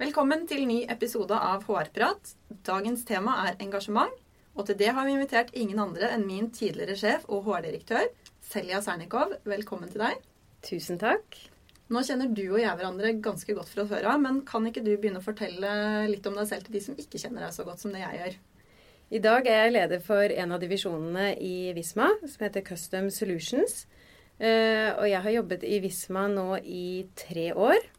Velkommen til ny episode av HR-prat. Dagens tema er engasjement. Og til det har vi invitert ingen andre enn min tidligere sjef og HR-direktør, Selja Sernikov. Velkommen til deg. Tusen takk. Nå kjenner du og jeg hverandre ganske godt fra før av, men kan ikke du begynne å fortelle litt om deg selv til de som ikke kjenner deg så godt som det jeg gjør? I dag er jeg leder for en av divisjonene i Visma, som heter Custom Solutions. Eh, og jeg har jobbet i Visma nå i tre år.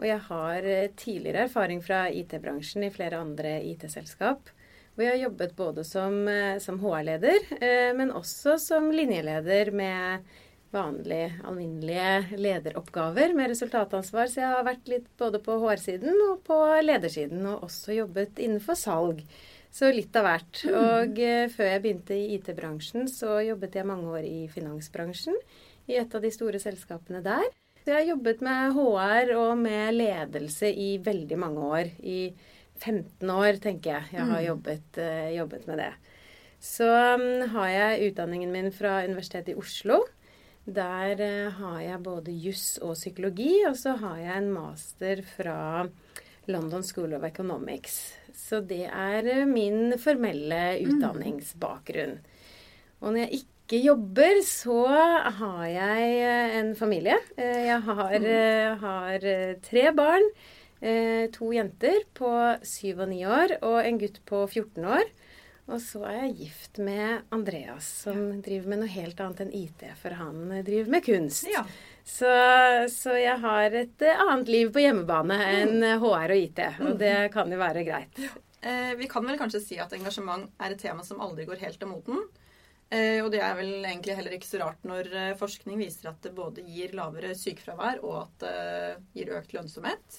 Og jeg har eh, tidligere erfaring fra IT-bransjen i flere andre IT-selskap. Og jeg har jobbet både som, eh, som HR-leder, eh, men også som linjeleder med vanlige, alminnelige lederoppgaver med resultatansvar. Så jeg har vært litt både på HR-siden og på ledersiden, og også jobbet innenfor salg. Så litt av hvert. Mm. Og før jeg begynte i IT-bransjen, så jobbet jeg mange år i finansbransjen. I et av de store selskapene der. Jeg har jobbet med HR og med ledelse i veldig mange år. I 15 år, tenker jeg. Jeg har mm. jobbet, uh, jobbet med det. Så um, har jeg utdanningen min fra Universitetet i Oslo. Der uh, har jeg både juss og psykologi, og så har jeg en master fra London School of Economics. Så det er uh, min formelle mm. utdanningsbakgrunn. Og når jeg ikke jobber, så har jeg en familie. Jeg har, mm. har tre barn. Eh, to jenter på syv og ni år og en gutt på 14 år. Og så er jeg gift med Andreas, som driver med noe helt annet enn IT, for han driver med kunst. Ja. Så, så, jeg har et annet liv på hjemmebane enn HR og IT, og det kan jo være greit. Eh, vi kan vel kanskje si at engasjement er et tema som aldri går helt til moten. Eh, og det er vel egentlig heller ikke så rart når eh, forskning viser at det både gir lavere sykefravær og at det gir økt lønnsomhet.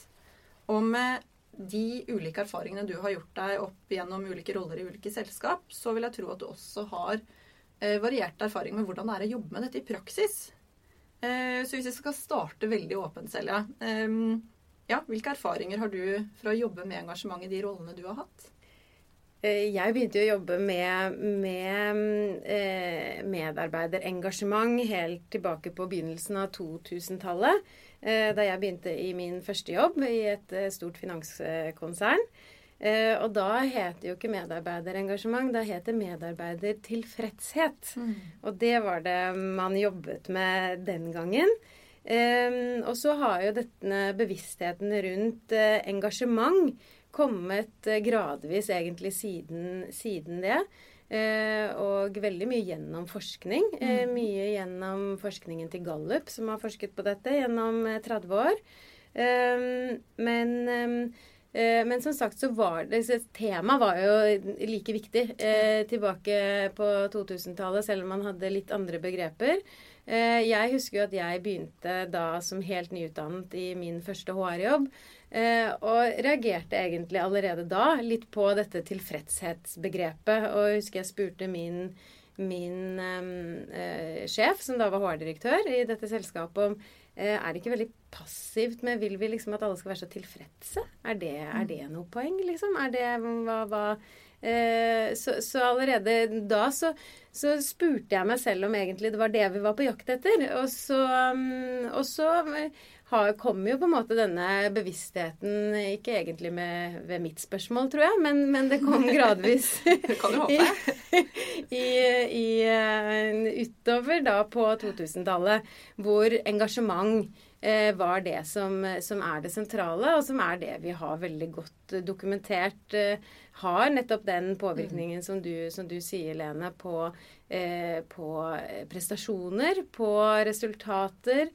Og med de ulike erfaringene du har gjort deg opp gjennom ulike roller i ulike selskap, så vil jeg tro at du også har eh, variert erfaring med hvordan det er å jobbe med dette i praksis. Eh, så hvis vi skal starte veldig åpent, Selja eh, ja, Hvilke erfaringer har du fra å jobbe med engasjement i de rollene du har hatt? Eh, jeg begynte å jobbe med, med eh, medarbeiderengasjement helt tilbake på begynnelsen av 2000-tallet. Eh, da jeg begynte i min første jobb i et stort finanskonsern. Eh, og da het det jo ikke medarbeiderengasjement, da het det medarbeidertilfredshet. Mm. Og det var det man jobbet med den gangen. og så har jo denne bevisstheten rundt engasjement kommet gradvis egentlig siden, siden det. Eh, og veldig mye gjennom forskning. Eh, mm. mye gjennom forskningen til Gallup, som har forsket på dette gjennom 30 eh, år. men men som sagt så var det Temaet var jo like viktig eh, tilbake på 2000-tallet, selv om man hadde litt andre begreper. Eh, jeg husker jo at jeg begynte da som helt nyutdannet i min første HR-jobb. Eh, og reagerte egentlig allerede da litt på dette tilfredshetsbegrepet. Og jeg husker jeg spurte min, min eh, sjef, som da var HR-direktør i dette selskapet, om eh, er det ikke veldig passivt med Vil vi liksom at alle skal være så tilfredse? Er det, er det noe poeng, liksom? Er det hva, hva eh, så, så, allerede da så, så, spurte jeg meg selv om egentlig det var det vi var på jakt etter. Og så, og så har, kom jo på en måte denne bevisstheten ikke egentlig med, ved mitt spørsmål, tror jeg, men, men det kom gradvis. kan du håpe. I, i, i, utover da på 2000-tallet, hvor engasjement eh, var det som, som, er det sentrale, og som er det vi har veldig godt dokumentert eh, har nettopp den påvirkningen mm. som, du, som, du, sier, Lene, på, eh, på prestasjoner, på resultater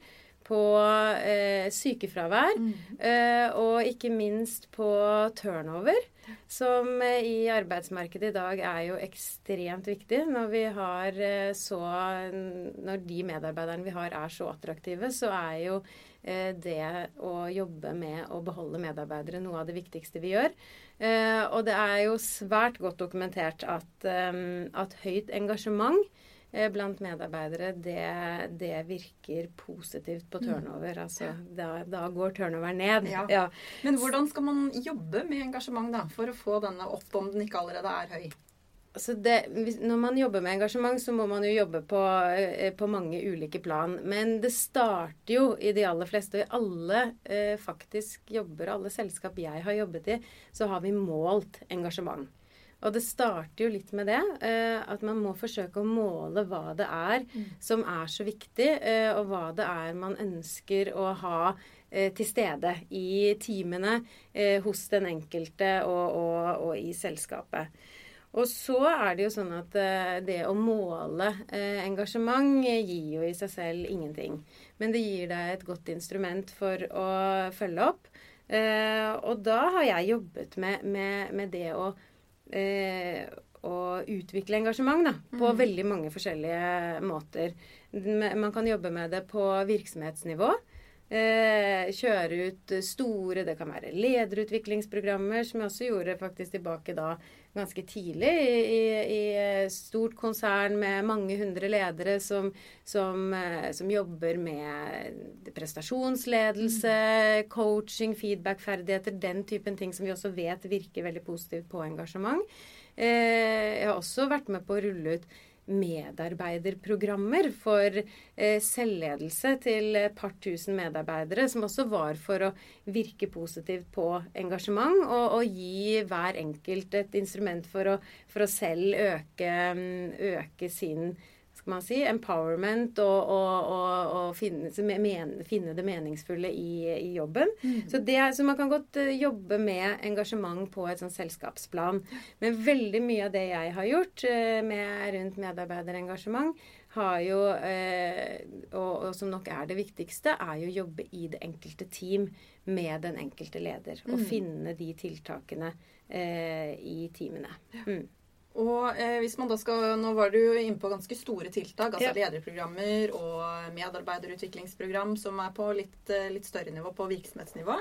på eh, sykefravær, mm. eh, og ikke minst på turnover, som eh, i arbeidsmarkedet i dag er jo ekstremt viktig. Når vi har eh, så Når de medarbeiderne vi har er så attraktive, så er jo eh, det å jobbe med å beholde medarbeidere noe av det viktigste vi gjør. Eh, og det er jo svært godt dokumentert at, at høyt engasjement blant medarbeidere, det, det, virker positivt på mm. turnover. Altså, da, da går turnover ned. Ja. Ja. Men hvordan skal man jobbe med engasjement da, for å få denne opp om den ikke allerede er høy? Altså det, når man jobber med engasjement, så må man jo jobbe på, eh, på, mange ulike plan. Men det starter jo i de aller fleste, og i alle eh, faktisk jobber, alle selskap jeg har jobbet i, så har vi målt engasjement. Og det starter jo litt med det. Eh, at man må forsøke å måle hva det er mm. som er så viktig, eh, og hva det er man ønsker å ha eh, til stede i timene eh, hos den enkelte og, og, og i selskapet. Og så er det jo sånn at det å måle engasjement gir jo i seg selv ingenting. Men det gir deg et godt instrument for å følge opp. Eh, og da har jeg jobbet med, med, med det å, å utvikle engasjement da, på mm. veldig mange forskjellige måter. Man kan jobbe med det på virksomhetsnivå. Eh, kjøre ut store Det kan være lederutviklingsprogrammer, som jeg også gjorde faktisk tilbake da ganske tidlig i, i, i stort konsern med mange hundre ledere som, som, eh, som jobber med prestasjonsledelse, coaching, feedback-ferdigheter, den typen ting som vi også vet virker veldig positivt på engasjement. Eh, jeg har også vært med på å rulle ut medarbeiderprogrammer for eh, selvledelse til et par tusen medarbeidere, som også var for å virke positivt på engasjement og, og gi hver enkelt et instrument for å, for å selv øke, øke sin skal man si, empowerment og, og, og, og finne, men, finne, det meningsfulle i, i jobben. Mm. Så, det, så, man kan godt uh, jobbe med engasjement på et sånn selskapsplan. Men veldig mye av det jeg har gjort uh, med, rundt medarbeiderengasjement, har jo, uh, og, som nok er det viktigste, er jo å jobbe i det enkelte team med den enkelte leder. Mm. Og finne de tiltakene i teamene. Mm. Og eh, hvis man da skal, Nå var du inne på ganske store tiltak, altså ja. lederprogrammer og medarbeiderutviklingsprogram som er på litt, eh, litt større nivå, på virksomhetsnivå.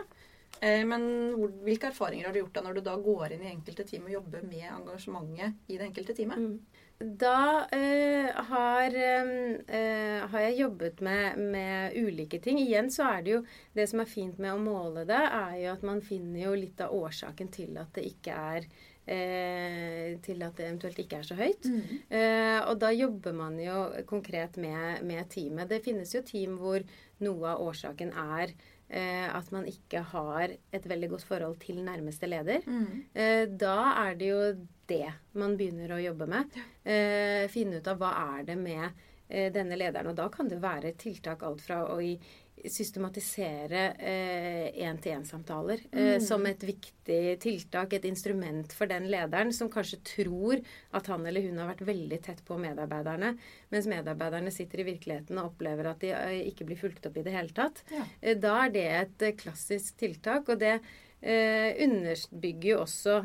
Eh, men hvor, hvilke erfaringer har du gjort da når du da går inn i enkelte team og jobber med engasjementet i det enkelte teamet? Mm. Da eh, har, eh, har, jeg jobbet med, med, ulike ting. Igjen så er det jo Det som er fint med å måle det, er jo at man finner jo litt av årsaken til at det ikke er eh, til at det eventuelt ikke er så høyt. Mm. Eh, og da jobber man jo konkret med, med, teamet. Det finnes jo team hvor noe av årsaken er eh, at man ikke har et veldig godt forhold til nærmeste leder. Mm. Eh, da er det jo det man begynner å jobbe med. Eh, finne ut av hva er det med eh, denne lederen. Og da kan det være tiltak alt fra å gi systematisere én-til-én-samtaler eh, eh, mm. som et viktig tiltak, et instrument for den lederen som kanskje tror at han eller hun har vært veldig tett på medarbeiderne, mens medarbeiderne sitter i virkeligheten og opplever at de eh, ikke blir fulgt opp i det hele tatt. Ja. Da er det et klassisk tiltak, og det eh, underbygger jo også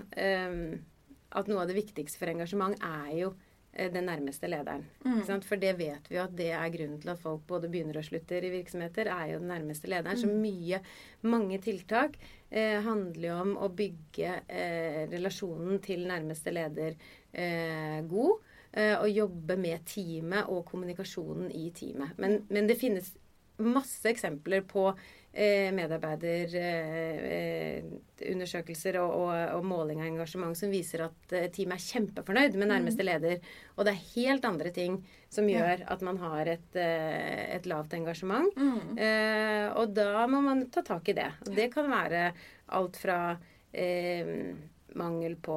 at noe av det viktigste for engasjement er jo den nærmeste lederen. Mm. For det vet vi jo at det er grunnen til at folk både begynner og slutter i virksomheter, er jo den nærmeste lederen. Mm. Så mye, mange tiltak eh, handler jo om å bygge eh, relasjonen til nærmeste leder eh, god. Eh, og jobbe med teamet og kommunikasjonen i teamet. Men, men det finnes masse eksempler på Eh, medarbeiderundersøkelser og, og, og, måling av engasjement som viser at eh, teamet er kjempefornøyd med nærmeste mm. leder. Og det er helt andre ting som gjør at man har et, eh, et lavt engasjement. Mm. Eh, og da må man ta tak i det. Og det kan være alt fra eh, mangel på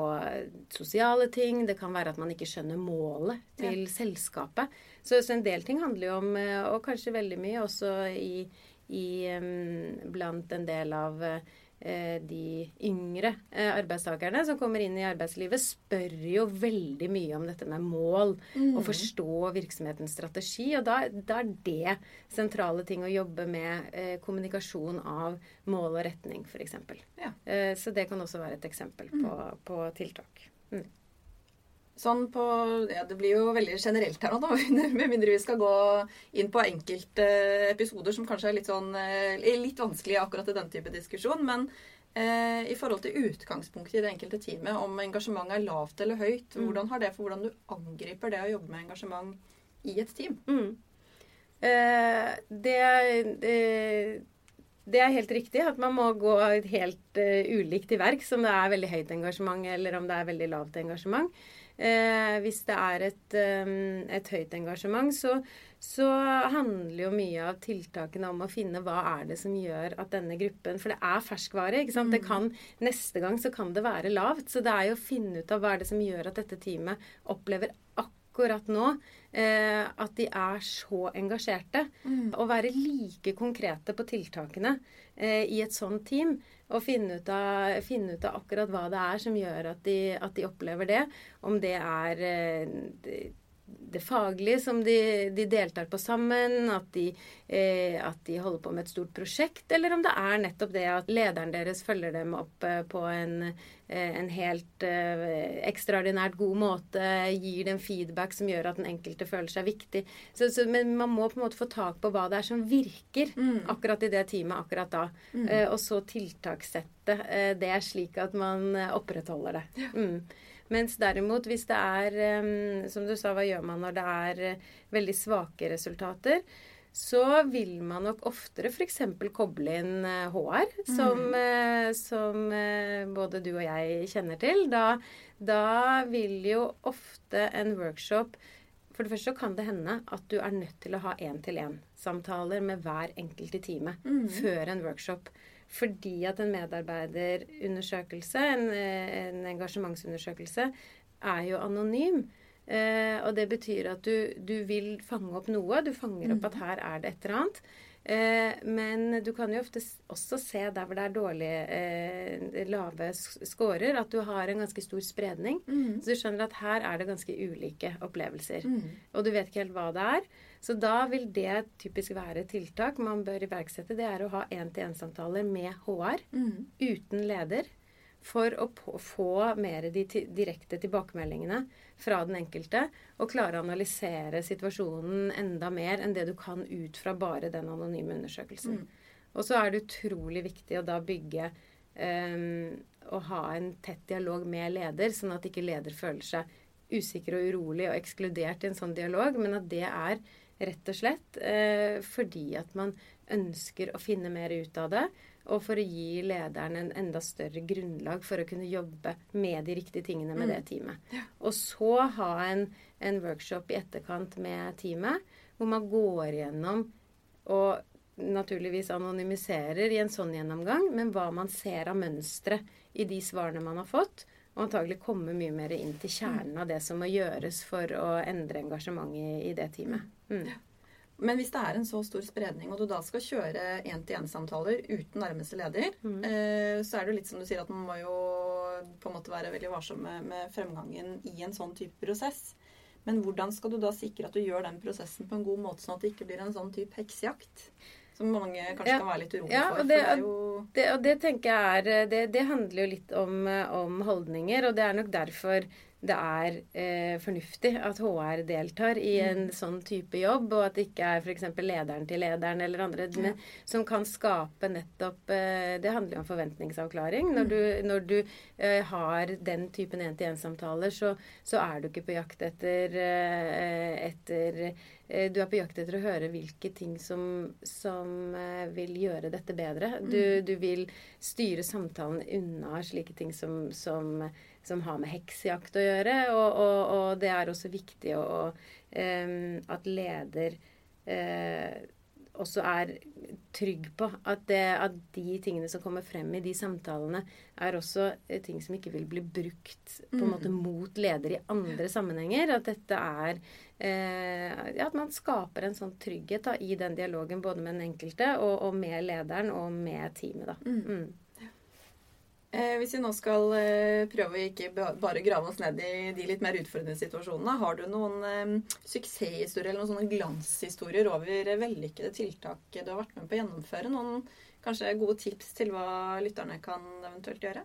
sosiale ting. Det kan være at man ikke skjønner målet til ja. selskapet. Så, så, en del ting handler jo om, og kanskje veldig mye også i, i, blant en del av eh, de yngre eh, arbeidstakerne som kommer inn i arbeidslivet, spør jo veldig mye om dette med mål. Mm. Og forstå virksomhetens strategi. Og da, da, er det sentrale ting å jobbe med eh, kommunikasjon av mål og retning, f.eks. Ja. Eh, så det kan også være et eksempel på, mm. på tiltak. Mm. Sånn på Ja, det blir jo veldig generelt her nå, da, med mindre vi skal gå inn på enkelte episoder som kanskje er litt sånn litt vanskelig akkurat i den type diskusjon. Men eh, i forhold til utgangspunktet i det enkelte teamet, om engasjementet er lavt eller høyt, mm. hvordan har det for hvordan du angriper det å jobbe med engasjement i et team? Mm. Eh, det, det det er helt riktig at man må gå helt uh, ulikt i verks om det er veldig høyt engasjement eller om det er veldig lavt engasjement. Uh, hvis det er et, um, et høyt engasjement, så, så, handler jo mye av tiltakene om å finne hva er det som gjør at denne gruppen For det er ferskvare. ikke sant? Mm. Det kan, neste gang så kan det være lavt. Så det er jo å finne ut av hva er det som gjør at dette teamet opplever akkurat nå eh, at de er så engasjerte. Mm. Å være like konkrete på tiltakene eh, i et sånt team. Og finne ut, av, finne ut, av, akkurat hva det er som gjør at de, at de opplever det. Om det er eh, det faglige som de, de, deltar på sammen, at de, eh, at de, holder på med et stort prosjekt, eller om det er nettopp det at lederen deres følger dem opp eh, på en, eh, en helt eh, ekstraordinært god måte, gir dem feedback som gjør at den enkelte føler seg viktig. Så, så, men man må på en måte få tak på hva det er som virker mm. akkurat i det teamet akkurat da. Mm. Eh, og så tiltakssette eh, det slik at man opprettholder det. Mm. Mens derimot, hvis det er Som du sa, hva gjør man når det er uh, veldig svake resultater? Så vil man nok oftere f.eks. koble inn HR, som, mm. uh, som både du og jeg kjenner til. Da, da vil jo ofte en workshop for det første så kan det hende at du er nødt til å ha én-til-én-samtaler med hver enkelt i teamet mm. før en workshop. Fordi at en medarbeiderundersøkelse, en, en engasjementsundersøkelse, er jo anonym. Eh, og det betyr at du, du, vil fange opp noe. Du fanger opp at mm. her er det et eller annet. Eh, men du kan jo ofte også se der hvor det er dårlige, eh, lave scorer, at du har en ganske stor spredning. Mm. Så du skjønner at her er det ganske ulike opplevelser. Mm. Og du vet ikke helt hva det er. Så da vil det typisk være tiltak man bør iverksette. Det er å ha én-til-én-samtaler med HR mm. uten leder. For å få mer de direkte tilbakemeldingene fra den enkelte. Og klare å analysere situasjonen enda mer enn det du kan ut fra bare den anonyme undersøkelsen. Mm. Og så er det utrolig viktig å da bygge um, å ha en tett dialog med leder, sånn at ikke leder føler seg usikker og urolig og ekskludert i en sånn dialog, men at det er Rett og slett eh, fordi at man ønsker å finne mer ut av det. Og for å gi lederen en enda større grunnlag for å kunne jobbe med de riktige tingene med mm. det teamet. Og så ha en, en, workshop i etterkant med teamet hvor man går gjennom og naturligvis anonymiserer i en sånn gjennomgang, men hva man ser av mønstre i de svarene man har fått. Og antagelig komme mye mer inn til kjernen av det som må gjøres for å endre engasjementet i det teamet. Mm. Men hvis det er en så stor spredning, og du da skal kjøre én-til-én-samtaler uten nærmeste leder, mm. eh, så er det jo litt som du sier at man må jo på en måte være veldig varsom med, med, fremgangen i en sånn type prosess. Men hvordan skal du da sikre at du gjør den prosessen på en god måte, sånn at det ikke blir en sånn type heksejakt? Som mange kanskje ja. kan være litt urolige ja, for. Det, for det, jo... det, og det tenker jeg er det, det handler jo litt om, om holdninger, og det er nok derfor det er eh, fornuftig at HR deltar i en mm. sånn type jobb, og at det ikke er f.eks. lederen til lederen eller andre ja. som kan skape nettopp eh, Det handler jo om forventningsavklaring. Når mm. du, når du eh, har den typen én-til-én-samtaler, så, så, er du ikke på jakt etter, eh, etter eh, du er på jakt etter å høre hvilke ting som, som eh, vil gjøre dette bedre. Du, mm. du, vil styre samtalen unna slike ting som, som som har med heksejakt å gjøre. Og, og, og det er også viktig å, at leder uh, også er trygg på at, det, at, de tingene som kommer frem i de samtalene, er også eh, ting som ikke vil bli brukt på en måte mm. mot leder i andre sammenhenger. At dette er eh, At man skaper en sånn trygghet da, i den dialogen både med den enkelte og, og med lederen og med teamet. da. Mm. Eh, hvis vi nå skal eh, prøve å ikke bare grave oss ned i de litt mer utfordrende situasjonene, har du noen eh, suksesshistorier eller noen sånne glanshistorier over vellykkede tiltak du har vært med på å gjennomføre? Noen kanskje gode tips til hva lytterne kan eventuelt gjøre?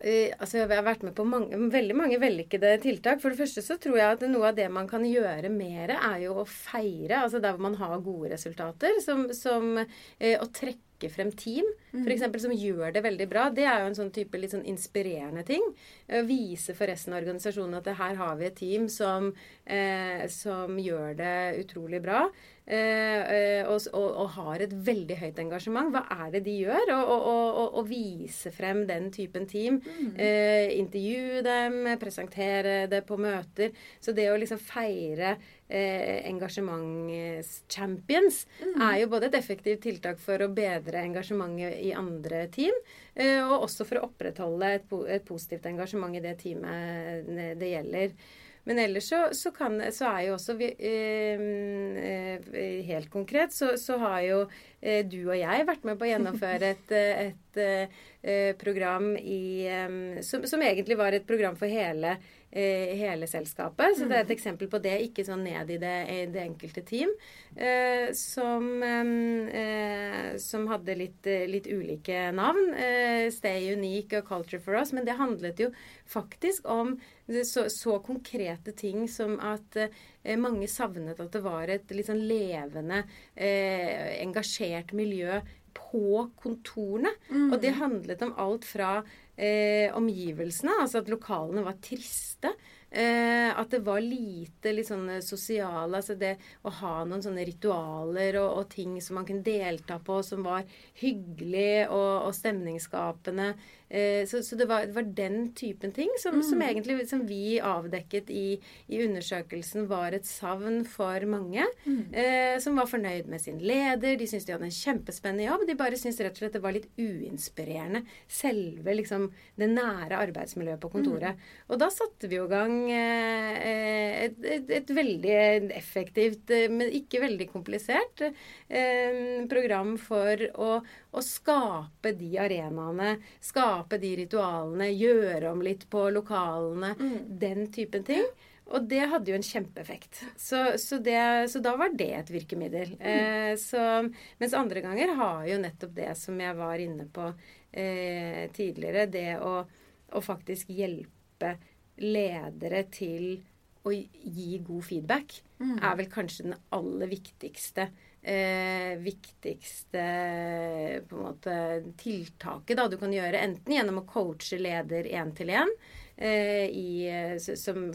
Altså Jeg har vært med på mange, veldig mange vellykkede tiltak. For det første så tror jeg at noe av det man kan gjøre mer, er jo å feire. Altså der hvor man har gode resultater. Som, som å trekke frem team, f.eks. eksempel, som gjør det veldig bra. Det er jo en sånn type litt sånn inspirerende ting. Å vise for resten av organisasjonen at her har vi et team som, eh, som gjør det utrolig bra. Eh, eh, og, og, og, har et veldig høyt engasjement. Hva er det de gjør? Og, vise frem den typen team. Mm. Eh, intervjue dem, presentere det på møter. Så det å liksom feire eh, engasjementschampions mm. er jo både et effektivt tiltak for å bedre engasjementet i andre team, eh, og også for å opprettholde et, et positivt engasjement i det teamet det gjelder. Men ellers så, så, kan, så er jo også vi, eh, eh, Helt konkret så, så, har jo eh, du og jeg vært med på å gjennomføre et, et, et program i som, som, egentlig var et program for hele eh, hele selskapet. Så det er et mm. eksempel på det, ikke sånn ned i det, i det enkelte team. Eh, som, eh, som, hadde litt, litt ulike navn. Eh, Stay Unique og Culture for Us. Men det handlet jo faktisk om så, så konkrete ting som at eh, mange savnet at det var et litt sånn levende, eh, engasjert miljø på kontorene. Mm. Og det handlet om alt fra eh, omgivelsene, altså at lokalene var triste. Eh, at det var lite litt sånn sosiale Altså det å ha noen sånne ritualer og, og ting som man kunne delta på, som var hyggelig og, og stemningsskapende. Eh, så, så det, var, det, var, den typen ting som, mm. som egentlig som vi avdekket i, i, undersøkelsen var et savn for mange. Mm. Eh, som var fornøyd med sin leder. De syntes de hadde en kjempespennende jobb. De bare syntes rett og slett det var litt uinspirerende. Selve liksom det nære arbeidsmiljøet på kontoret. Mm. Og da satte vi i gang eh, et, et, et, veldig effektivt, eh, men ikke veldig komplisert eh, program for å, å skape de arenaene. skape de ritualene, gjøre om litt på lokalene, mm. den typen ting. Og det hadde jo en kjempeeffekt. Så, så, det, så da var det et virkemiddel. Mm. Eh, så, mens andre ganger har jo nettopp det som jeg var inne på eh, tidligere, det å, å, faktisk hjelpe ledere til å gi god feedback, mm. er vel kanskje den aller viktigste eh, viktigste på en måte, tiltaket da, du kan gjøre. Enten gjennom å coache leder én til én eh,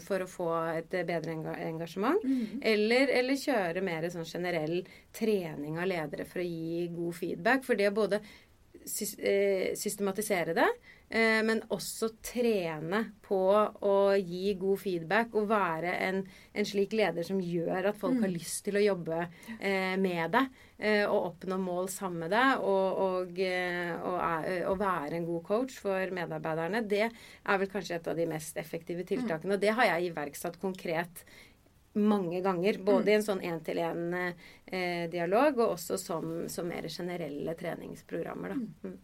for å få et bedre engasjement, mm. eller, eller, kjøre mer sånn generell trening av ledere for å gi god feedback. For det å både eh, systematisere det, Eh, men også trene på å gi god feedback og være en, en slik leder som gjør at folk mm. har lyst til å jobbe eh, med deg eh, og oppnå mål sammen med deg. Og, og, eh, og, og, være en god coach for medarbeiderne. Det er vel kanskje et av de mest effektive tiltakene. Og det har jeg iverksatt konkret mange ganger. Både mm. i en sånn én-til-én-dialog, eh, og også som, som, mer generelle treningsprogrammer. Da. Mm. mm.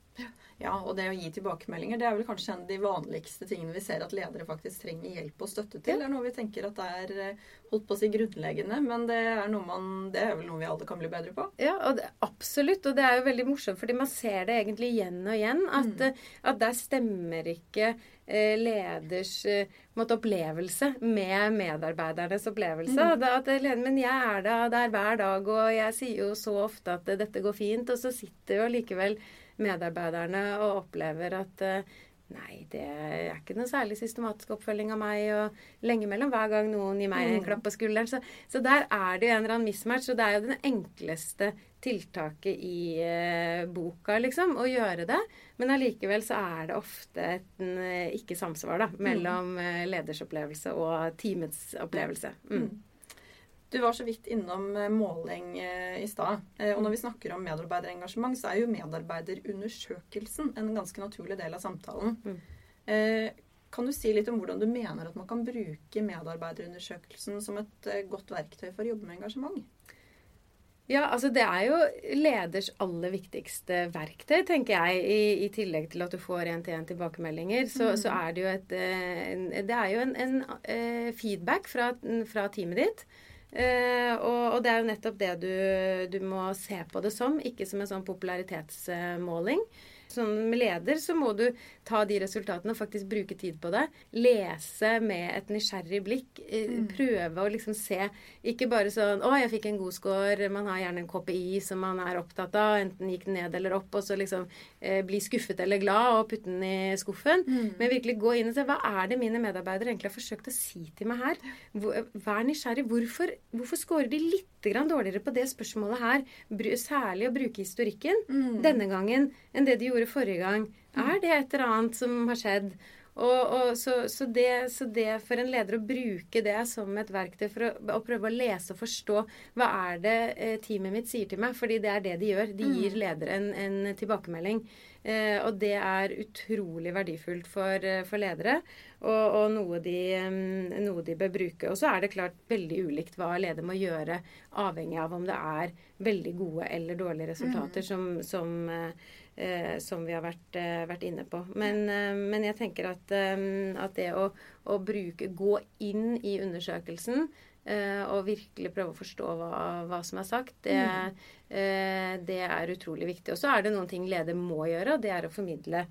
Ja, og det å gi tilbakemeldinger det er vel kanskje en av de vanligste tingene vi ser at ledere faktisk trenger hjelp og støtte til. Det er noe vi tenker at det er eh, holdt på å si grunnleggende, men det er, noe man, det er vel noe vi alle kan bli bedre på. Ja, og det, absolutt. Og det er jo veldig morsomt, fordi man ser det egentlig igjen og igjen. At, mm. Eh, at der stemmer ikke leders måte, opplevelse med medarbeidernes opplevelse. Mm. At, men jeg er der hver dag, og jeg sier jo så ofte at dette går fint, og så sitter jo likevel medarbeiderne og opplever at eh, Nei, det er ikke noe særlig systematisk oppfølging av meg. Og lenge mellom hver gang noen gir meg en mm. klapp på skulderen. Så, så, der er det jo en eller annen mismatch. Og det er jo den enkleste tiltaket i eh, boka, liksom, å gjøre det. Men allikevel så er det ofte et uh, ikke samsvar da, mellom leders ledersopplevelse og teamets opplevelse. Mm. Du var så vidt innom eh, måling eh, i stad. Eh, og når vi snakker om medarbeiderengasjement, så er jo medarbeiderundersøkelsen en ganske naturlig del av samtalen. Mm. Kan du si litt om hvordan du mener at man kan bruke medarbeiderundersøkelsen som et godt verktøy for å jobbe med engasjement? Ja, altså det er jo leders aller viktigste verktøy, tenker jeg. I, i tillegg til at du får én-til-én tilbakemeldinger, så, mm. så, er det jo et Det er jo en, en feedback fra, fra teamet ditt. Uh, og, og, det er jo nettopp det du, du, må se på det som, ikke som en sånn popularitetsmåling. Sånn med leder så må du ta de resultatene og faktisk bruke tid på det. Lese med et nysgjerrig blikk. Mm. Prøve å liksom se Ikke bare sånn 'Å, jeg fikk en god score.' Man har gjerne en KPI som man er opptatt av. Enten gikk den ned eller opp, og så liksom eh, bli skuffet eller glad og putte den i skuffen. Mm. Men virkelig gå inn og se hva er det mine medarbeidere egentlig har forsøkt å si til meg her. Vær nysgjerrig. Hvorfor, hvorfor scorer de litt dårligere på det spørsmålet her? Særlig å bruke historikken mm. denne gangen enn det de gjorde forrige gang. Er det et eller annet som har skjedd? Og, og så, så, det, så, det, for en leder å bruke det som et verktøy for å, å prøve å lese og forstå hva er det eh, teamet mitt sier til meg, fordi det er det de gjør. De gir ledere en, en tilbakemelding. Eh, og det er utrolig verdifullt for, eh, for ledere, og, og noe, de, mm, noe, de, bør bruke. Og så er det klart veldig ulikt hva leder må gjøre, avhengig av om det er veldig gode eller dårlige resultater, mm. som, som, eh, som, vi har vært, eh, vært inne på. Men, eh, men, jeg tenker at, eh, at det å, å bruke, gå inn i undersøkelsen Uh, og virkelig prøve å forstå hva, hva som er sagt. Det, mm. uh, det, er utrolig viktig. Og så er det noen ting leder må gjøre, og det er å formidle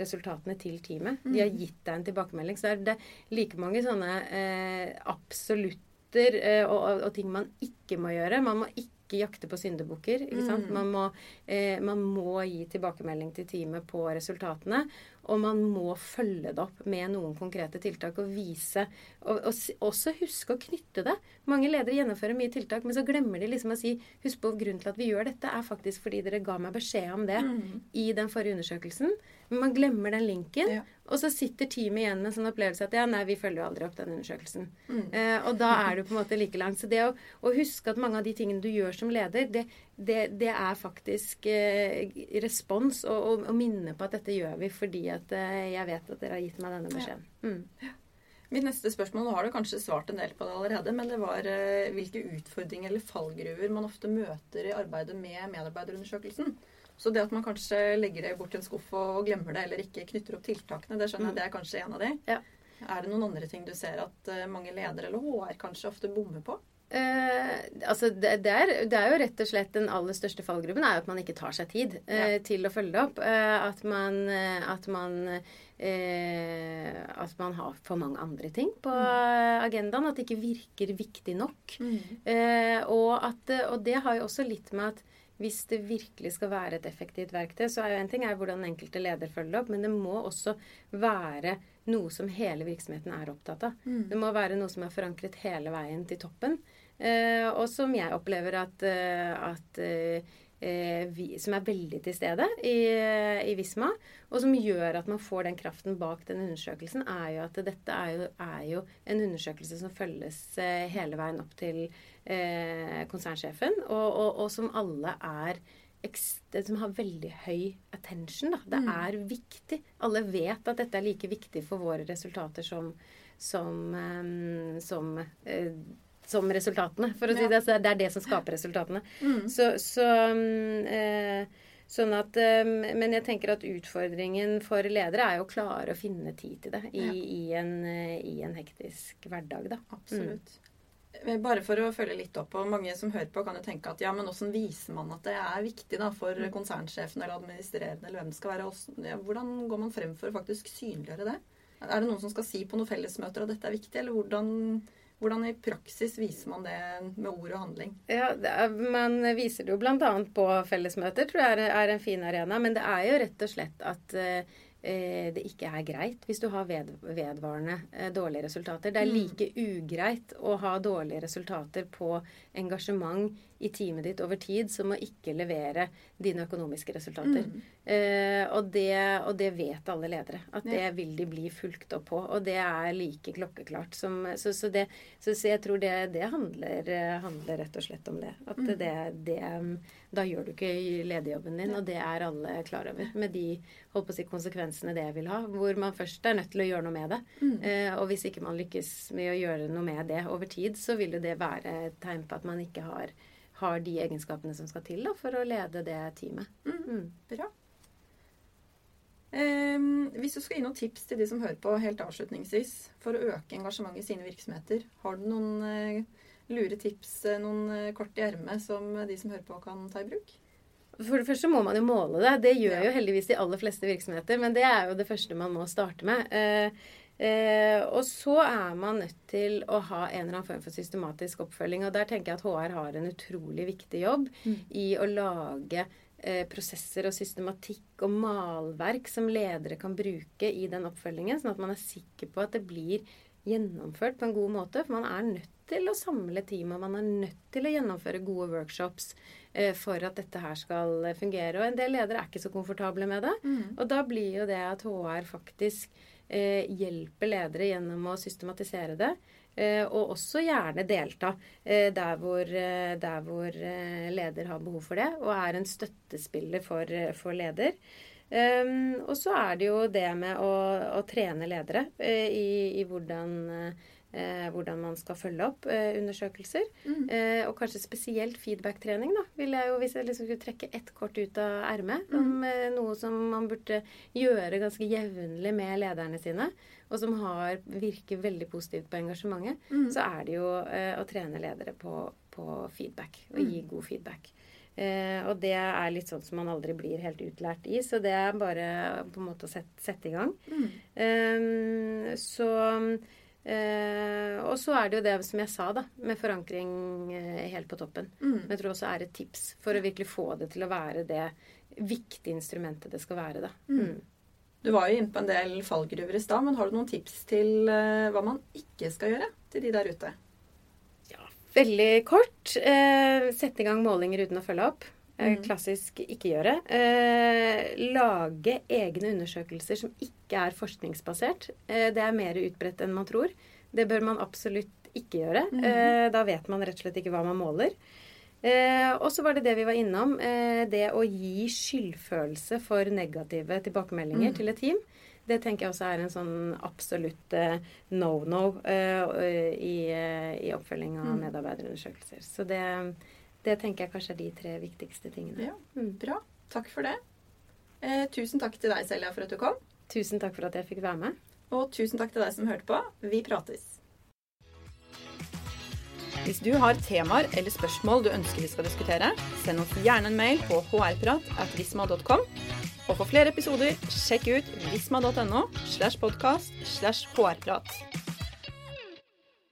resultatene til teamet. De har mm. gitt deg en tilbakemelding. Så er det like mange sånne absolutter og, og, ting man ikke må gjøre. Man må ikke ikke jakte på syndebukker. Mm. Man, må, eh, man, må, gi tilbakemelding til teamet på resultatene. Og man må følge det opp med noen konkrete tiltak og vise Og, og også huske å knytte det. Mange ledere gjennomfører mye tiltak, men så glemmer de liksom å si Husk på grunnen til at vi gjør dette, er faktisk fordi dere ga meg beskjed om det mm. i den forrige undersøkelsen. Men man glemmer den linken. Ja. Og så sitter teamet igjen med en sånn opplevelse at ja, nei, vi følger jo aldri opp den undersøkelsen. Mm. Eh, og da er du på en måte like langt. Så det å, å, huske at mange av de tingene du gjør som leder, det, det, det er faktisk eh, respons og, minne på at dette gjør vi fordi at eh, jeg vet at dere har gitt meg denne beskjeden. Mm. Mitt neste spørsmål, nå har du kanskje svart en del på det allerede, men det var eh, hvilke utfordringer eller fallgruver man ofte møter i arbeidet med medarbeiderundersøkelsen. Så det at man kanskje legger det bort i en skuff og glemmer det, eller ikke knytter opp tiltakene, det skjønner jeg mm. det er kanskje en av de. Ja. Er det noen andre ting du ser at eh, mange ledere eller HR kanskje ofte bommer på? Eh, altså det, det, er, det, er, jo rett og slett den aller største fallgruppen er jo at man ikke tar seg tid eh, ja. til å følge det opp. Eh, at man, at man eh, at man har for mange andre ting på mm. agendaen. At det ikke virker viktig nok. Mm. og, at, og det har jo også litt med at hvis det virkelig skal være et effektivt verktøy, så er jo en ting er hvordan den enkelte leder følger det opp, men det må også være noe som hele virksomheten er opptatt av. Mm. Det må være noe som er forankret hele veien til toppen. Eh, og som jeg opplever at, eh, at eh, Eh, vi, som er veldig til stede i, i, Visma, og som gjør at man får den kraften bak den undersøkelsen, er jo at dette er jo, er jo en undersøkelse som følges eh, hele veien opp til eh, konsernsjefen, og, og, og, som alle er som har veldig høy attention. Da. Det mm. er viktig. Alle vet at dette er like viktig for våre resultater som, som, som uh, som resultatene, for å si det. Så det er det som skaper resultatene. Mm. Så, så eh, Sånn at, um, men jeg tenker at utfordringen for ledere er jo å klare å finne tid til det i, ja. i, en, uh, i en, hektisk hverdag. Da. Absolutt. Mm. Bare for å følge litt opp, og Mange som hører på, kan jo tenke at ja, men hvordan viser man at det er viktig da, for mm. konsernsjefen eller administrerende, eller hvem det skal være? Hvordan går man frem for å faktisk synliggjøre det? Er det noen som skal si på noen fellesmøter at dette er viktig, eller hvordan hvordan i praksis viser man det med ord og handling? Ja, er, Man viser det jo bl.a. på fellesmøter, tror jeg er, en fin arena. Men det er jo rett og slett at eh, Eh, det ikke er greit hvis du har ved, vedvarende eh, dårlige resultater. Det er mm. like ugreit å ha dårlige resultater på engasjement i teamet ditt over tid som å ikke levere dine økonomiske resultater. Mm. Eh, og, det, og, det, vet alle ledere. At det vil de bli fulgt opp på. Og det er like klokkeklart som Så, så, det, så, så jeg tror det, det handler, handler, rett og slett om det. At mm. det, det da gjør du ikke lederjobben din, og det er alle klar over. Med de holdt på å si, konsekvensene det vil ha. Hvor man først er nødt til å gjøre noe med det. Mm. Eh, og hvis ikke man lykkes med å gjøre noe med det over tid, så vil jo det være et tegn på at man ikke har, har de egenskapene som skal til da, for å lede det teamet. Mm. Mm. Bra. Um, hvis du skal gi noen tips til de som hører på helt avslutningsvis, for å øke engasjementet i sine virksomheter, har du noen uh, lure tips, eh, noen uh, kort i ermet, som de som hører på, kan ta i bruk? For det første må man jo måle det. Det gjør jo heldigvis de aller fleste virksomheter. Men det er jo det første man må starte med. Eh, eh, og så er man nødt til å ha en eller annen form for systematisk oppfølging. Og der tenker jeg at HR har en utrolig viktig jobb i å lage eh, prosesser og systematikk og malverk som ledere kan bruke i den oppfølgingen, sånn at man er sikker på at det blir gjennomført på en god måte. For man er nødt til å samle team, og man er nødt til å gjennomføre gode workshops eh, for at dette her skal fungere. Og en del ledere er ikke så komfortable med det. Og da blir jo det at HR faktisk hjelper ledere gjennom å systematisere det. Eh, og også gjerne delta eh, der hvor, eh, der hvor eh, leder har behov for det, og er en støttespiller for, eh, for leder. Um, og så er det jo det med å, å trene ledere eh, i, i hvordan, eh, hvordan man skal følge opp eh, undersøkelser. Eh, og kanskje spesielt feedback-trening, da. Vil jeg jo, hvis jeg liksom skulle trekke ett kort ut av ermet. om, eh, noe som man burde gjøre ganske jevnlig med lederne sine. Og som har, virker veldig positivt på engasjementet. Så er det jo eh, å trene ledere på, på feedback. Og gi god feedback. Eh, og det er litt sånn som man aldri blir helt utlært i, så det er bare på en måte å sette, sette i gang. Eh, så eh, Og så er det jo det som jeg sa, da, med forankring eh, helt på toppen. Men jeg tror også er et tips for å virkelig få det til å være det viktige instrumentet det skal være, da. Mm. Du var jo inne på en del fallgruver i stad, men har du noen tips til eh, hva man ikke skal gjøre til de der ute? Ja, Veldig kort. Eh, sette i gang målinger uten å følge opp. Eh, Mm. Klassisk ikke gjøre. Eh, lage egne undersøkelser som ikke er forskningsbasert. Eh, det er mer utbredt enn man tror. Det bør man absolutt ikke gjøre. Eh, da vet man rett og slett ikke hva man måler. Eh, og så var det det vi var innom. Eh, det å gi skyldfølelse for negative tilbakemeldinger til et team. Det tenker jeg også er en sånn absolutt no-no eh, i, i oppfølging av medarbeiderundersøkelser. Så det, det tenker jeg kanskje er de tre viktigste tingene. Ja, Bra. Takk for det. Eh, tusen takk til deg, Selja, for at du kom. Tusen takk for at jeg fikk være med. Og tusen takk til deg som hørte på. Vi prates. Hvis du har temaer eller spørsmål du ønsker vi skal diskutere, send oss gjerne en mail på hrprat.visma.com. Og for flere episoder, sjekk ut visma.no slash podkast slash hrprat.